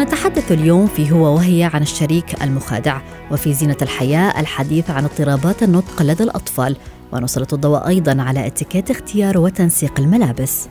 نتحدث اليوم في هو وهي عن الشريك المخادع وفي زينة الحياة الحديث عن اضطرابات النطق لدى الأطفال ونسلط الضوء أيضا على اتيكيت اختيار وتنسيق الملابس.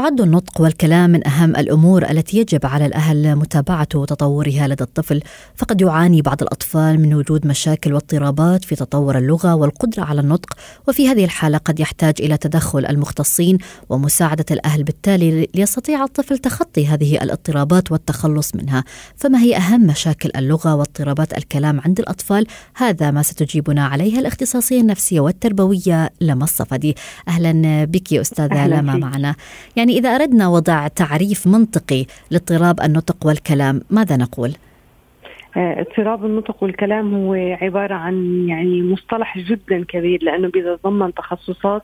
يعد النطق والكلام من أهم الأمور التي يجب على الأهل متابعة تطورها لدى الطفل. فقد يعاني بعض الأطفال من وجود مشاكل واضطرابات في تطور اللغة والقدرة على النطق وفي هذه الحالة قد يحتاج إلى تدخل المختصين ومساعدة الأهل بالتالي ليستطيع الطفل تخطي هذه الاضطرابات والتخلص منها. فما هي أهم مشاكل اللغة واضطرابات الكلام عند الأطفال؟ هذا ما ستجيبنا عليه الاختصاصية النفسية والتربوية لما الصفدي. أهلا بك أستاذة أهلاً لما. معنا. يعني إذا أردنا وضع تعريف منطقي لاضطراب النطق والكلام ماذا نقول؟ آه، اضطراب النطق والكلام هو عبارة عن يعني مصطلح جدا كبير لأنه بيتضمن تخصصات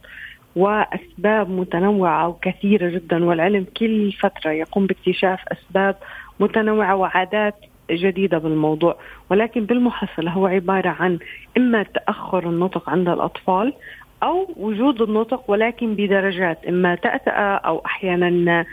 وأسباب متنوعة وكثيرة جدا والعلم كل فترة يقوم باكتشاف أسباب متنوعة وعادات جديدة بالموضوع ولكن بالمحصلة هو عبارة عن إما تأخر النطق عند الأطفال أو وجود النطق ولكن بدرجات. إما تأتأة أو أحيانا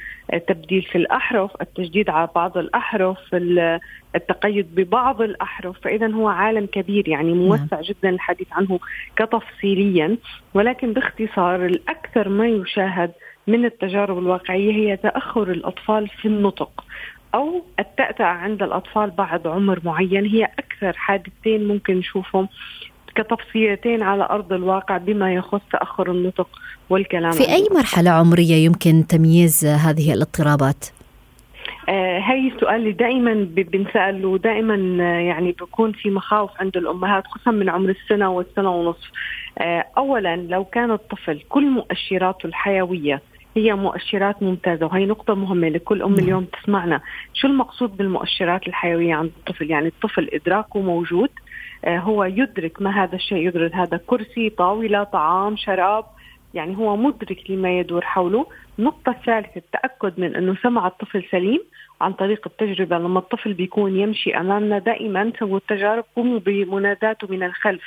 تبديل في الأحرف التجديد على بعض الأحرف ال- التقيد ببعض الأحرف. فإذا هو عالم كبير يعني موسع جدا الحديث عنه كتفصيليا. ولكن باختصار الأكثر ما يشاهد من التجارب الواقعية هي تأخر الأطفال في النطق أو التأتأة عند الأطفال بعد عمر معين. هي أكثر حادثتين ممكن نشوفهم كتفصيلتين على أرض الواقع بما يخص تأخر النطق والكلام في أي مرحلة عمرية يمكن تمييز هذه الاضطرابات؟ آه هي السؤال اللي دائما ب- بنسأل ودائما آه، يعني بيكون في مخاوف عند الأمهات خصوصا من عمر السنة والسنة ونصف آه أولا لو كان الطفل كل مؤشراته الحيوية هي مؤشرات ممتازة وهي نقطة مهمة لكل أم نعم. اليوم تسمعنا شو المقصود بالمؤشرات الحيوية عند الطفل يعني الطفل إدراكه موجود هو يدرك ما هذا الشيء يدرك هذا كرسي طاولة طعام شراب. يعني هو مدرك لما يدور حوله. النقطة الثالثة التأكد من أنه سمع الطفل سليم عن طريق التجربة. لما الطفل بيكون يمشي أمامنا دائما سووا التجارب قوموا بمناداته من الخلف.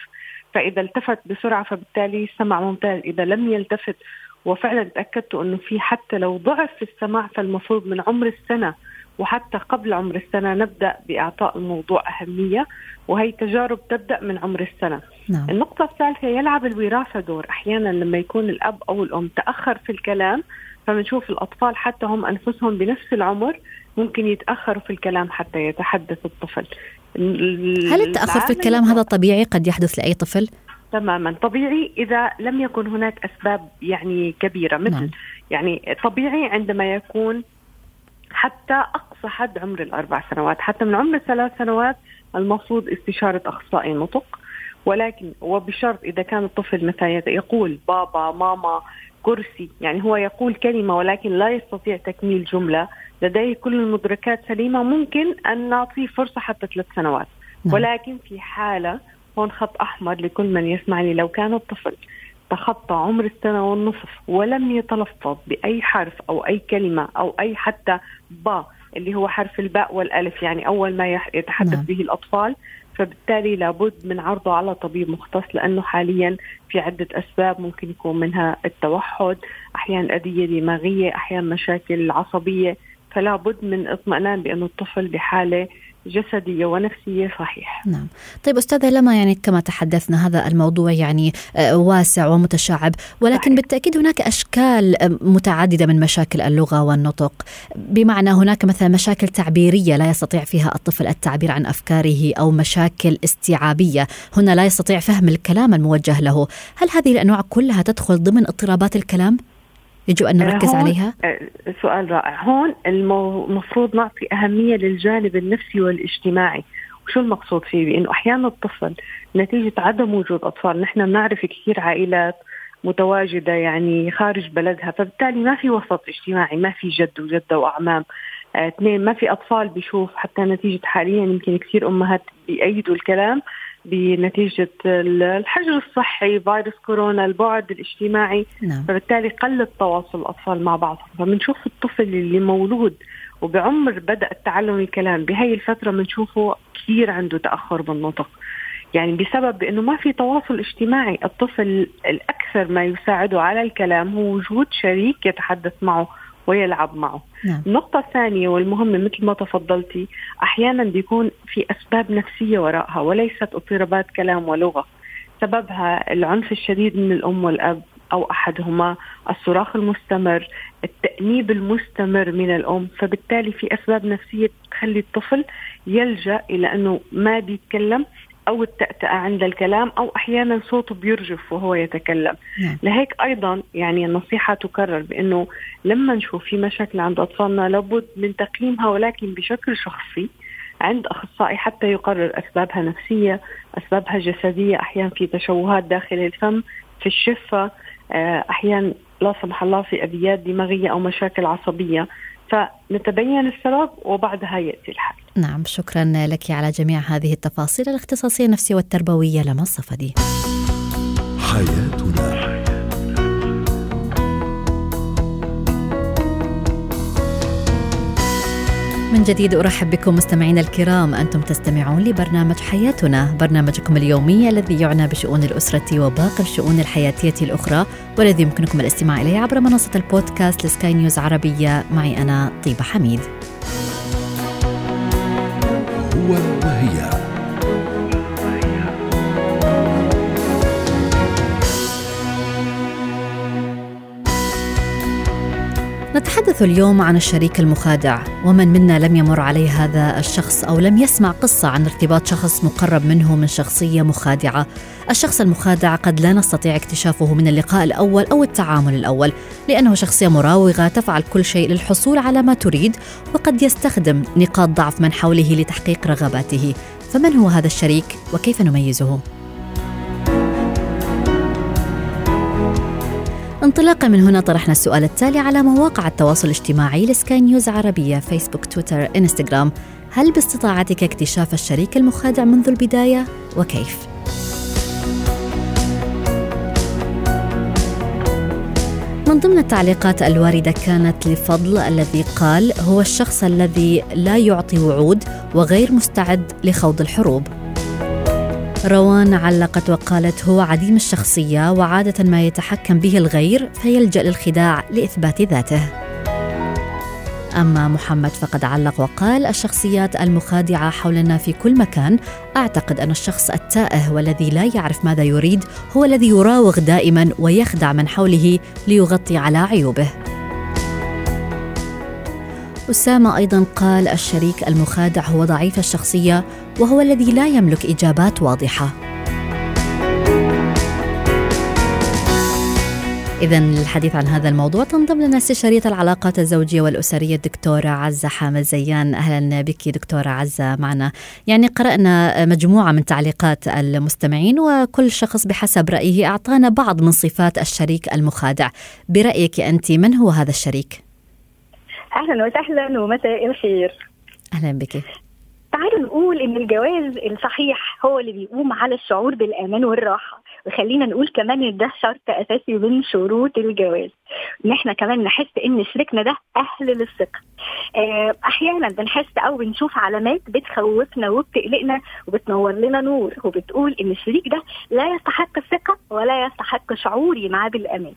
فإذا التفت بسرعة فبالتالي السمع ممتاز. إذا لم يلتفت وفعلا تأكدتوا أنه في حتى لو ضعف في السمع فالمفروض من عمر السنة وحتى قبل عمر السنة نبدأ بإعطاء الموضوع أهمية وهي تجارب تبدأ من عمر السنة. نعم. النقطة الثالثة يلعب الوراثة دور. أحيانا لما يكون الأب أو الأم تأخر في الكلام فبنشوف الأطفال حتى هم أنفسهم بنفس العمر ممكن يتأخروا في الكلام حتى يتحدث الطفل. هل التأخر في الكلام هذا طبيعي؟ قد يحدث لأي طفل؟ تماما. طبيعي إذا لم يكن هناك أسباب يعني كبيرة مثل نعم. يعني طبيعي عندما يكون حتى أقصى حد عمر الأربع سنوات حتى من عمر الثلاث سنوات المفروض استشارة أخصائي نطق ولكن وبشرط إذا كان الطفل مثلا يقول بابا ماما كرسي يعني هو يقول كلمة ولكن لا يستطيع تكميل جملة لديه كل المدركات سليمة ممكن أن نعطيه فرصة حتى ثلاث سنوات نعم. ولكن في حالة هون خط أحمر لكل من يسمعني لو كان الطفل تخطى عمر السنة والنصف ولم يتلفظ بأي حرف أو أي كلمة أو أي حتى با اللي هو حرف الباء والألف يعني أول ما يتحدث نعم. به الأطفال فبالتالي لابد من عرضه على طبيب مختص لأنه حاليا في عدة أسباب ممكن يكون منها التوحد أحيانا أذية دماغية أحيانا مشاكل عصبية فلا بد من اطمئنان بأن الطفل بحالة جسدية ونفسية صحيح نعم طيب أستاذة لما يعني كما تحدثنا هذا الموضوع يعني آه، واسع ومتشعب ولكن صحيح. بالتأكيد هناك أشكال آه، متعددة من مشاكل اللغة والنطق بمعنى هناك مثلا مشاكل تعبيرية لا يستطيع فيها الطفل التعبير عن أفكاره أو مشاكل استيعابية هنا لا يستطيع فهم الكلام الموجه له هل هذه الأنواع كلها تدخل ضمن اضطرابات الكلام؟ يجب أن نركز عليها؟ آه، سؤال رائع. هون المفروض نعطي أهمية للجانب النفسي والاجتماعي. وشو المقصود فيه؟ بانه أحيانا الطفل نتيجة عدم وجود أطفال. نحن بنعرف كثير عائلات متواجدة يعني خارج بلدها فبالتالي ما في وسط اجتماعي ما في جد وجدة وأعمام. آه، اثنين ما في أطفال بيشوف حتى نتيجة حاليا يمكن كثير أمهات بيأيدوا الكلام. بنتيجة الحجر الصحي فيروس كورونا البعد الاجتماعي. نعم. فبالتالي قل تواصل الأطفال مع بعضهم. فبنشوف الطفل اللي مولود وبعمر بدأ التعلم الكلام بهي الفترة بنشوفه كثير عنده تأخر بالنطق. يعني بسبب إنه ما في تواصل اجتماعي الطفل الأكثر ما يساعده على الكلام هو وجود شريك يتحدث معه. ويلعب معه. نعم. النقطة الثانية والمهمة مثل ما تفضلتي أحيانا بيكون في أسباب نفسية وراءها وليست اضطرابات كلام ولغة. سببها العنف الشديد من الأم والأب أو أحدهما الصراخ المستمر التأنيب المستمر من الأم. فبالتالي في أسباب نفسية تخلي الطفل يلجأ إلى أنه ما بيتكلم أو التأتأة عند الكلام أو أحيانا صوته بيرجف وهو يتكلم نعم. لهيك أيضا يعني النصيحة تكرر بأنه لما نشوف في مشاكل عند أطفالنا لابد من تقييمها ولكن بشكل شخصي عند أخصائي حتى يقرر أسبابها نفسية، أسبابها جسدية، أحيانا في تشوهات داخل الفم، في الشفة، آه، أحيانا لا سمح الله في ابيات دماغية أو مشاكل عصبية، فنتبين السبب وبعدها يأتي الحل. نعم شكرا لك على جميع هذه التفاصيل الاختصاصية النفسية والتربوية لما الصفدي. حياتنا جديد أرحب بكم مستمعينا الكرام أنتم تستمعون لبرنامج حياتنا برنامجكم اليومي الذي يعنى بشؤون الأسرة وباقي الشؤون الحياتية الأخرى والذي يمكنكم الاستماع إليه عبر منصة البودكاست لسكاي نيوز عربية معي أنا طيبة حميد. هو نتحدث اليوم عن الشريك المخادع ومن منا لم يمر عليه هذا الشخص أو لم يسمع قصة عن ارتباط شخص مقرب منه من شخصية مخادعة. الشخص المخادع قد لا نستطيع اكتشافه من اللقاء الأول أو التعامل الأول لأنه شخصية مراوغة تفعل كل شيء للحصول على ما تريد وقد يستخدم نقاط ضعف من حوله لتحقيق رغباته. فمن هو هذا الشريك وكيف نميزه؟ انطلاقا من هنا طرحنا السؤال التالي على مواقع التواصل الاجتماعي لسكاي نيوز عربية فيسبوك تويتر إنستغرام. هل باستطاعتك اكتشاف الشريك المخادع منذ البداية؟ وكيف؟ من ضمن التعليقات الواردة كانت لفضل الذي قال هو الشخص الذي لا يعطي وعود وغير مستعد لخوض الحروب. روان علقت وقالت هو عديم الشخصية وعادة ما يتحكم به الغير فيلجأ للخداع لإثبات ذاته. أما محمد فقد علق وقال الشخصيات المخادعة حولنا في كل مكان أعتقد أن الشخص التائه والذي لا يعرف ماذا يريد هو الذي يراوغ دائما ويخدع من حوله ليغطي على عيوبه. أسامة أيضا قال الشريك المخادع هو ضعيف الشخصية وهو الذي لا يملك إجابات واضحة. إذا للحديث عن هذا الموضوع تنضم لنا استشارية العلاقات الزوجية والأسرية الدكتورة عزة حامد زيان. أهلا بك دكتورة عزة معنا. يعني قرأنا مجموعة من تعليقات المستمعين وكل شخص بحسب رأيه أعطانا بعض من صفات الشريك المخادع. برأيك أنت من هو هذا الشريك؟ أهلا وسهلا ومساء الخير. أهلا بك. تعالوا نقول إن الجواز الصحيح هو اللي بيقوم على الشعور بالأمان والراحة وخلينا نقول كمان إن ده شرط أساسي من شروط الجواز إن إحنا كمان نحس إن شريكنا ده أهل للثقة آه، أحيانا بنحس أو بنشوف علامات بتخوفنا وبتقلقنا وبتنور لنا نور وبتقول إن الشريك ده لا يستحق الثقة ولا يستحق شعوري معاه بالأمان.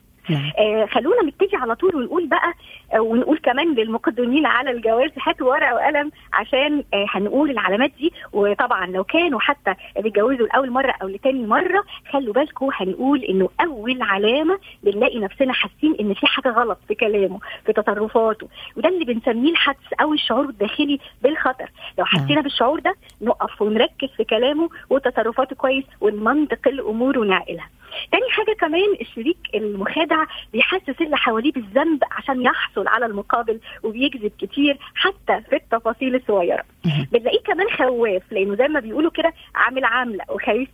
آه خلونا نبتدي على طول ونقول بقى آه ونقول كمان للمقدمين على الجواز هاتوا ورقة وقلم عشان آه هنقول العلامات دي. وطبعا لو كانوا حتى بيتجوزوا لأول مرة أو لتاني مرة خلوا بالكم هنقول إنه أول علامة بنلاقي نفسنا حاسين إن في حاجة غلط في كلامه في تصرفاته وده اللي بنسميه الحدس أو الشعور الداخلي بالخطر. لو نعم. حسينا بالشعور ده نقف ونركز في كلامه وتصرفاته كويس ونمنطق الأمور ونعقلها تاني حاجة كمان الشريك المخادع بيحسس اللي حواليه بالذنب عشان يحصل على المقابل وبيكذب كتير حتى في التفاصيل الصغيرة. بنلاقيه كمان خواف لأنه زي ما بيقولوا كده عامل عاملة وخايف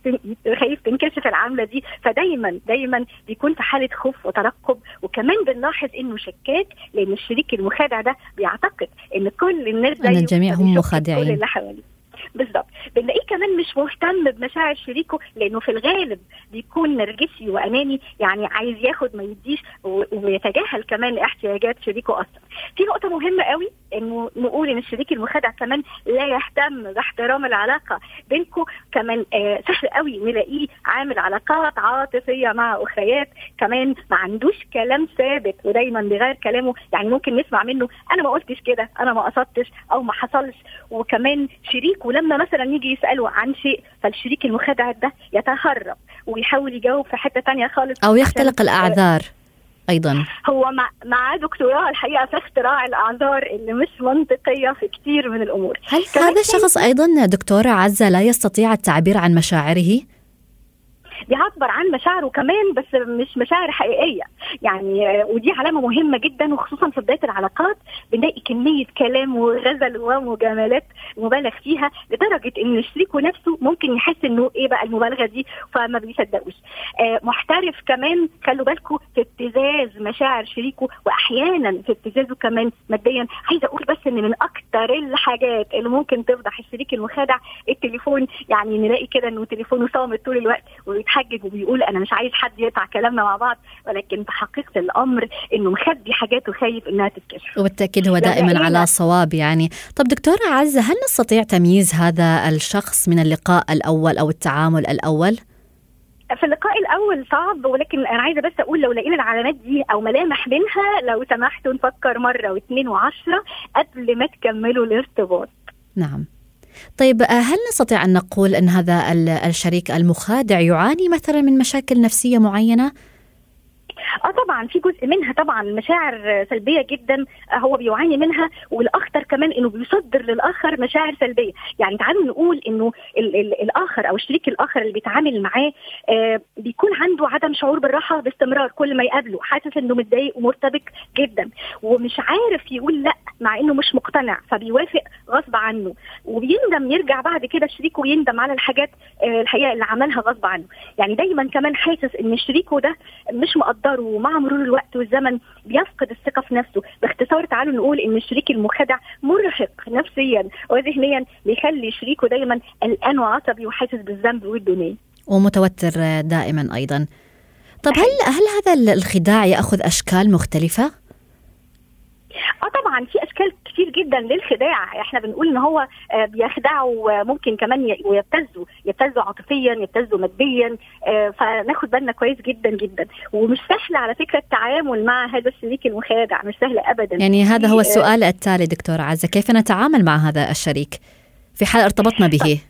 خايف تنكشف العاملة دي. فدايما دايما بيكون في حالة خوف وترقب. وكمان بنلاحظ إنه شكاك لأن الشريك المخادع ده بيعتقد إن كل الناس إن الجميع هم مخادعين. كل اللي حواليه. بالظبط بنلاقيه كمان مش مهتم بمشاعر شريكه لأنه في الغالب بيكون نرجسي واناني يعني عايز ياخد ما يديش ويتجاهل كمان احتياجات شريكه أصلا. في نقطة مهمة قوي إنه نقول إن الشريك المخادع كمان لا يهتم باحترام العلاقة بينكم كمان آه سهل قوي نلاقيه عامل علاقات عاطفية مع اخريات كمان ما عندوش كلام ثابت ودايما بيغير كلامه. يعني ممكن نسمع منه أنا ما قلتش كده أنا ما قصدتش أو ما حصلش. وكمان شريكه لما مثلا يجي يساله عن شيء فالشريك المخادع ده يتهرب ويحاول يجاوب في حتة تانية خالص أو يختلق الأعذار أيضا. هو مع معاه دكتوراه الحقيقة في اختراع الأعذار اللي مش منطقية في كثير من الأمور. هل هذا الشخص أيضا دكتوره عزة لا يستطيع التعبير عن مشاعره؟ بيعبر عن مشاعره كمان بس مش مشاعر حقيقية. يعني ودي علامة مهمة جدا وخصوصا في بداية العلاقات بنلاقي كمية كلام وغزل ومجاملات مبالغ فيها لدرجة إن شريكه نفسه ممكن يحس إنه إيه بقى المبالغة دي فما بيصدقوش. آه محترف كمان خلوا بالكم في ابتزاز مشاعر شريكه واحيانا في ابتزازه كمان ماديا. عايزة أقول بس إن من أكتر الحاجات اللي ممكن تفضح الشريك المخادع التليفون. يعني نلاقي كده إنه تليفونه صامت طول الوقت وبيتحجج وبيقول أنا مش عايز حد يقطع كلامنا مع بعض ولكن في حقيقه الأمر إنه مخبي حاجات وخايف إنها تتكشف. وبالتأكيد هو دائما على صواب يعني. طب دكتورة عزة هل نستطيع تمييز هذا الشخص من اللقاء الأول أو التعامل الأول؟ في اللقاء الأول صعب ولكن أنا عايزة بس أقول لو لقينا العلامات دي أو ملامح منها لو سمحتوا نفكر مرة واثنين وعشرة قبل ما تكملوا الارتباط. نعم. طيب هل نستطيع أن نقول أن هذا الشريك المخادع يعاني مثلا من مشاكل نفسية معينة؟ آه طبعا في جزء منها طبعا مشاعر سلبية جدا هو بيعاني منها والأخطر كمان إنه بيصدر للآخر مشاعر سلبية. يعني تعالوا نقول إنه ال ال الآخر أو الشريك الآخر اللي بيتعامل معاه آه بيكون عنده عدم شعور بالراحة باستمرار كل ما يقابله حاسس إنه متضايق ومرتبك جدا ومش عارف يقول لأ مع إنه مش مقتنع فبيوافق غصب عنه. وبيندم يرجع بعد كده شريكه ويندم على الحاجات آه الحقيقة اللي عملها غصب عنه. يعني دايما كمان حاسس إن شريكه ده مش مقدره ومع مرور الوقت والزمن بيفقد الثقة في نفسه. باختصار تعالوا نقول إن الشريك المخدع مرهق نفسيا وذهنيا بيخلي شريكه دايما قلقان وعصبي وحاسس بالذنب والدنيا ومتوتر دائما أيضا. طب هل هل هذا الخداع يأخذ أشكال مختلفة؟ آه طبعا في أشكال كتير جدا للخداع. إحنا بنقول إن هو بيخدعوا ممكن كمان ويبتزوا يبتزوا عاطفيا يبتزوا ماديا فناخد بالنا كويس جدا جدا. ومش سهل على فكرة التعامل مع هذا الشريك المخادع مش سهل ابدا. يعني هذا هو السؤال التالي دكتورة عزة. كيف نتعامل مع هذا الشريك؟ في حال ارتبطنا به.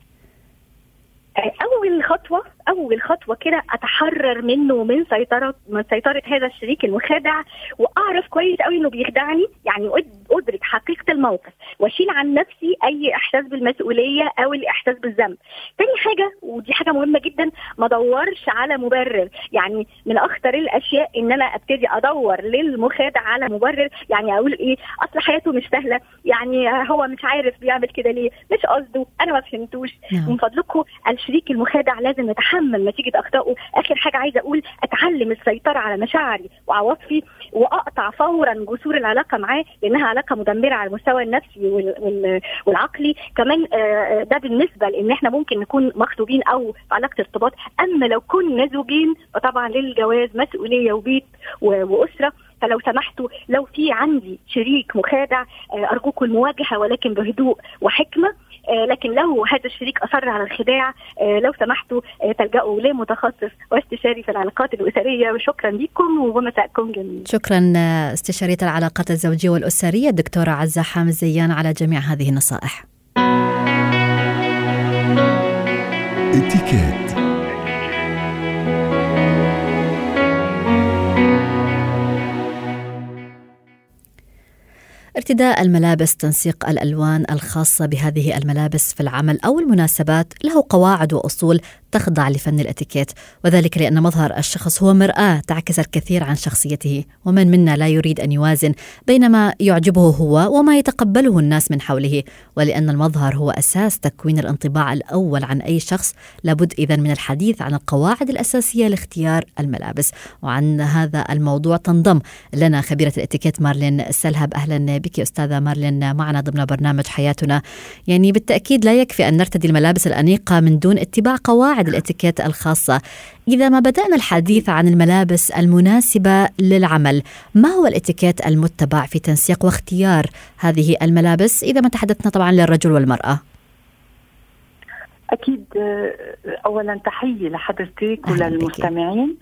أول خطوة أول خطوة كده أتحرر منه ومن سيطره من سيطرة هذا الشريك المخادع وأعرف كويس قوي إنه بيخدعني يعني أدرك حقيقة الموقف وأشيل عن نفسي أي إحساس بالمسؤولية أو الإحساس بالذنب. تاني حاجة ودي حاجة مهمة جدا ما أدورش على مبرر. يعني من أخطر الأشياء إن أنا أبتدي أدور للمخادع على مبرر يعني أقول إيه أصل حياته مش سهلة يعني هو مش عارف بيعمل كده ليه مش قصده أنا ما فهمتوش. من فضلكم الشريك المخادع لازم يتحمل أتحمل نتيجة أخطائه. آخر حاجة عايزة أقول أتعلم السيطرة على مشاعري وعواطفي وأقطع فورا جسور العلاقة معاه لأنها علاقة مدمرة على المستوى النفسي والعقلي. كمان ده بالنسبة لإن إحنا ممكن نكون مخطوبين أو في علاقة ارتباط. أما لو كنا زوجين فطبعا للجواز مسؤولية وبيت وأسرة. فلو سمحتوا لو في عندي شريك مخادع أرجوكم المواجهة ولكن بهدوء وحكمة لكن لو هذا الشريك أصر على الخداع لو سمحتوا تلجأوا لمتخصص واستشاري في العلاقات الأسرية وشكرا لكم ومساءكم جميل. شكرا استشارية العلاقات الزوجية والأسرية الدكتورة عزة حامد زيان على جميع هذه النصائح. اتكات ارتداء الملابس تنسيق الألوان الخاصة بهذه الملابس في العمل أو المناسبات له قواعد وأصول تخضع لفن الإتيكيت. وذلك لأن مظهر الشخص هو مرآة تعكس الكثير عن شخصيته ومن منا لا يريد أن يوازن بين ما يعجبه هو وما يتقبله الناس من حوله. ولأن المظهر هو أساس تكوين الانطباع الأول عن أي شخص لابد اذا من الحديث عن القواعد الأساسية لاختيار الملابس. وعن هذا الموضوع تنضم لنا خبيرة الإتيكيت مارلين سلهب. أهلا بك. أستاذة مارلين معنا ضمن برنامج حياتنا. يعني بالتأكيد لا يكفي أن نرتدي الملابس الأنيقة من دون اتباع قواعد الإتيكيت الخاصة. إذا ما بدأنا الحديث عن الملابس المناسبة للعمل ما هو الإتيكيت المتبع في تنسيق واختيار هذه الملابس؟ إذا ما تحدثنا طبعا للرجل والمرأة. أكيد آه، اولا تحية لحضرتك. وللمستمعين.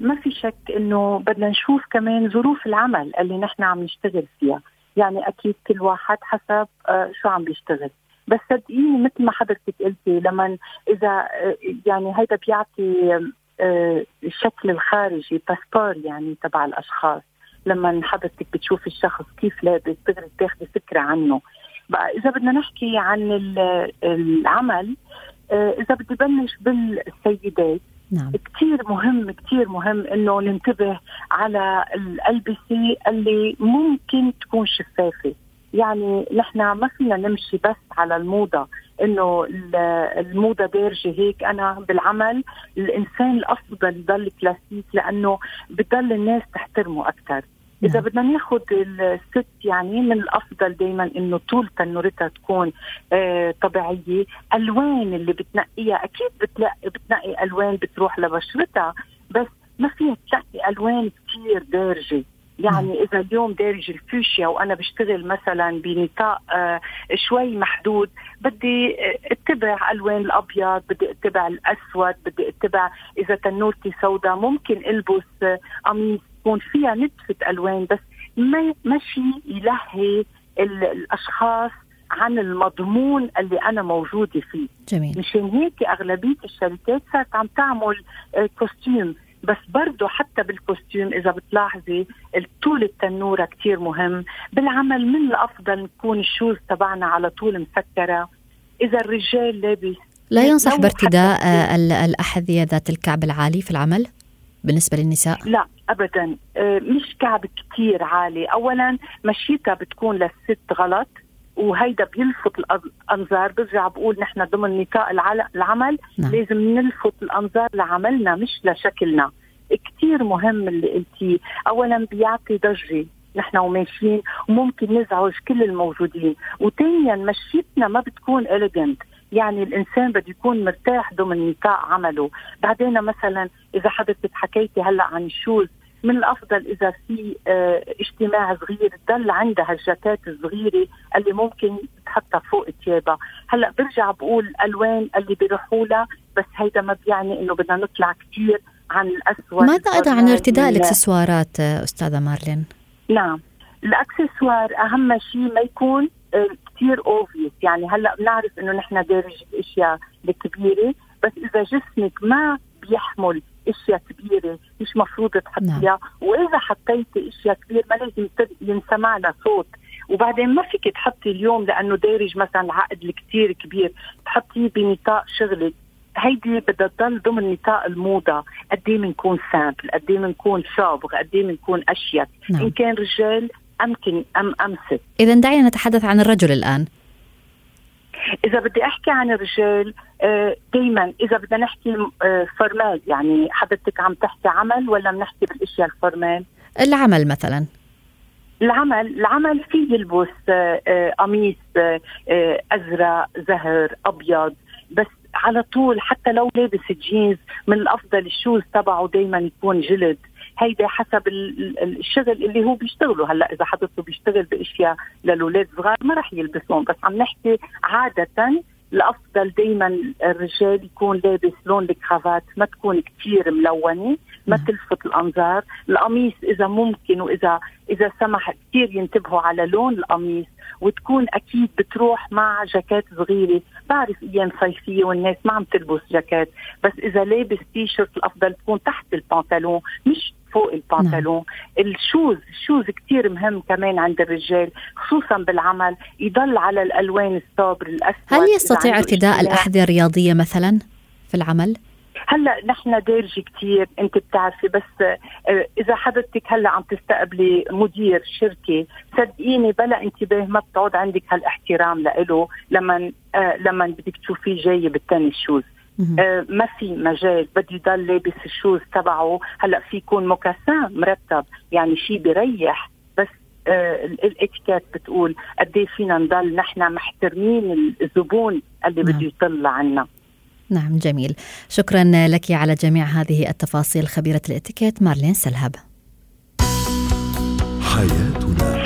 ما في شك إنه بدنا نشوف كمان ظروف العمل اللي نحن عم نشتغل فيها. يعني أكيد كل واحد حسب آه، شو عم بيشتغل. بس صدقيني مثل ما حضرتك قلتي لما إذا آه، يعني هيدا بيعطي آه، الشكل الخارجي باسبور يعني تبع الأشخاص. لما حضرتك بتشوف الشخص كيف لابس تقدر تاخذي فكرة عنه. بقى إذا بدنا نحكي عن ال- العمل إذا بدي بلش بالسيدات نعم. كثير مهم كثير مهم إنه ننتبه على الألبسة اللي ممكن تكون شفافة. يعني نحن ما فينا نمشي بس على الموضة إنه ال- الموضة دارجة هيك. أنا بالعمل الإنسان الأفضل يضل كلاسيك لأنه بضل الناس تحترمه أكثر إذا نعم. بدنا ناخذ الست يعني من الأفضل دائما إنه طول تنورتها تكون آه طبيعية ألوان اللي بتنقيها. أكيد بتلاقي بتنقي ألوان بتروح لبشرتها بس ما فيها تلاقي ألوان كثير دارجة. يعني إذا اليوم دارج الفوشيا وأنا بشتغل مثلا بنطاق آه شوي محدود بدي آه، اتبع ألوان الأبيض بدي اتبع الأسود بدي اتبع إذا تنورتي سوداء ممكن ألبس آه، قميص. تكون فيها نتفة ألوان بس ما ماشي يلهي ال- الأشخاص عن المضمون اللي أنا موجودة فيه. جميل. مشان هيك أغلبية الشركات صارت عم تعمل آه، costume بس برضه حتى بال costume إذا بتلاحظي طول التنورة كتير مهم. بالعمل من الأفضل نكون ال shoes تبعنا على طول مسكرة. إذا الرجال لابس لا ينصح بارتداء حتى- آه، ال- الأحذية ذات الكعب العالي في العمل؟ بالنسبة للنساء؟ لا ابدا. آه، مش كعب كتير عالي. اولا مشيتها بتكون للست غلط وهيدا بيلفت الأنظار. برجع بقول نحن ضمن نطاق العمل. نعم. لازم نلفت الأنظار لعملنا مش لشكلنا. كتير مهم اللي قلتيه. اولا بيعطي ضجة. نحن وماشيين وممكن نزعج كل الموجودين. وثانيا مشيتنا ما بتكون elegant يعني الإنسان بده يكون مرتاح ضمن نطاق عمله. بعدين مثلا إذا حضرتك حكيتي هلأ عن ال shoes من الأفضل إذا في آه اجتماع صغير تضل عندها الجاكيت الصغيرة اللي ممكن تحطها فوق ثيابها هلأ برجع بقول الالوان اللي بيروحوا لها بس هيدا ما بيعني إنه بدنا نطلع كثير عن الاسود ماذا أيضا عن ارتداء ال- الأكسسوارات آه، أستاذة مارلين؟ نعم. الأكسسوار أهم شيء ما يكون كثير office يعني هلأ بنعرف إنه نحن دارج الاشياء الكبيره بس إذا جسمك ما بيحمل إشياء كبيرة مش مفروض نعم. تحطيها وإذا حطيتي إشياء كبيرة ما لازم ينسمع لها صوت. وبعدين ما فيك تحطي اليوم لأنه دارج مثلا العقد الكتير كبير تحطيه بنطاق شغلك هيدي بدها تضل ضمن نطاق الموضة. قد إيه بنكون simple؟ قد إيه بنكون sobre؟ قد إيه بنكون أشيك؟ نعم. إن كان رجال أمكن أم أمسك. إذا دعينا نتحدث عن الرجل الآن. إذا بدي أحكي عن الرجال دائما إذا بدنا نحكي آه، formal يعني حضرتك عم تحكي عمل ولا بنحكي بالأشياء ال formal العمل مثلا. العمل العمل فيه يلبس آه، آه، قميص آه، آه، أزرق زهر أبيض بس على طول حتى لو لابس جينز من الأفضل ال shoes تبعه دائما يكون جلد. هيدا حسب ال- ال- الشغل اللي هو بيشتغله. هلأ إذا حضرته بيشتغل بأشياء للأولاد صغار ما راح يلبسهم بس عم نحكي عادة الأفضل دائما الرجال يكون لابس لون الكرافات ما تكون كثير ملونة ما. تلفت الأنظار. القميص إذا ممكن واذا إذا سمح كثير ينتبهوا على لون القميص وتكون أكيد بتروح مع جاكيت صغيرة. بعرف أيام صيفية والناس ما عم تلبس جاكيت بس إذا لابس تي شيرت الأفضل تكون تحت البنطلون مش فوق البنطلون ال shoes ال shoes كتير مهم كمان عند الرجال خصوصا بالعمل يضل على الألوان ال sobre الأسود هل يستطيع ارتداء اجتماع. الأحذية الرياضية مثلا في العمل؟ هلأ نحن دارجة كتير أنت بتعرفي بس آه، إذا حضرتك هلأ عم تستقبلي مدير شركة صدقيني بلا انتباه ما بتعود عندك هالاحترام لإله لما آه، لما بدك تشوفيه جاي بال tennis shoes. آه، ما في مجال. بده يضل لابس ال shoes تبعه. هلأ في يكون mocassin مرتب. يعني شيء بيريح. بس آه، ال- الاتيكيت بتقول قد إيه فينا نضل نحن محترمين الزبون اللي نعم. بده يطل عنا. نعم جميل. شكرا لك على جميع هذه التفاصيل خبيرة الاتيكيت مارلين سلهب. حياتنا.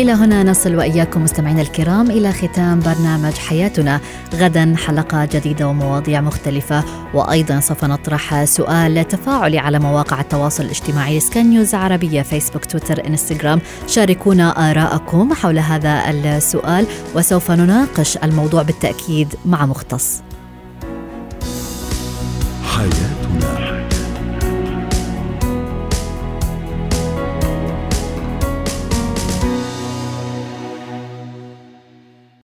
إلى هنا نصل وإياكم مستمعينا الكرام إلى ختام برنامج حياتنا. غدا حلقة جديدة ومواضيع مختلفة وأيضا سوف نطرح سؤال تفاعلي على مواقع التواصل الاجتماعي سكان نيوز عربية فيسبوك تويتر إنستغرام. شاركونا آراءكم حول هذا السؤال وسوف نناقش الموضوع بالتأكيد مع مختص.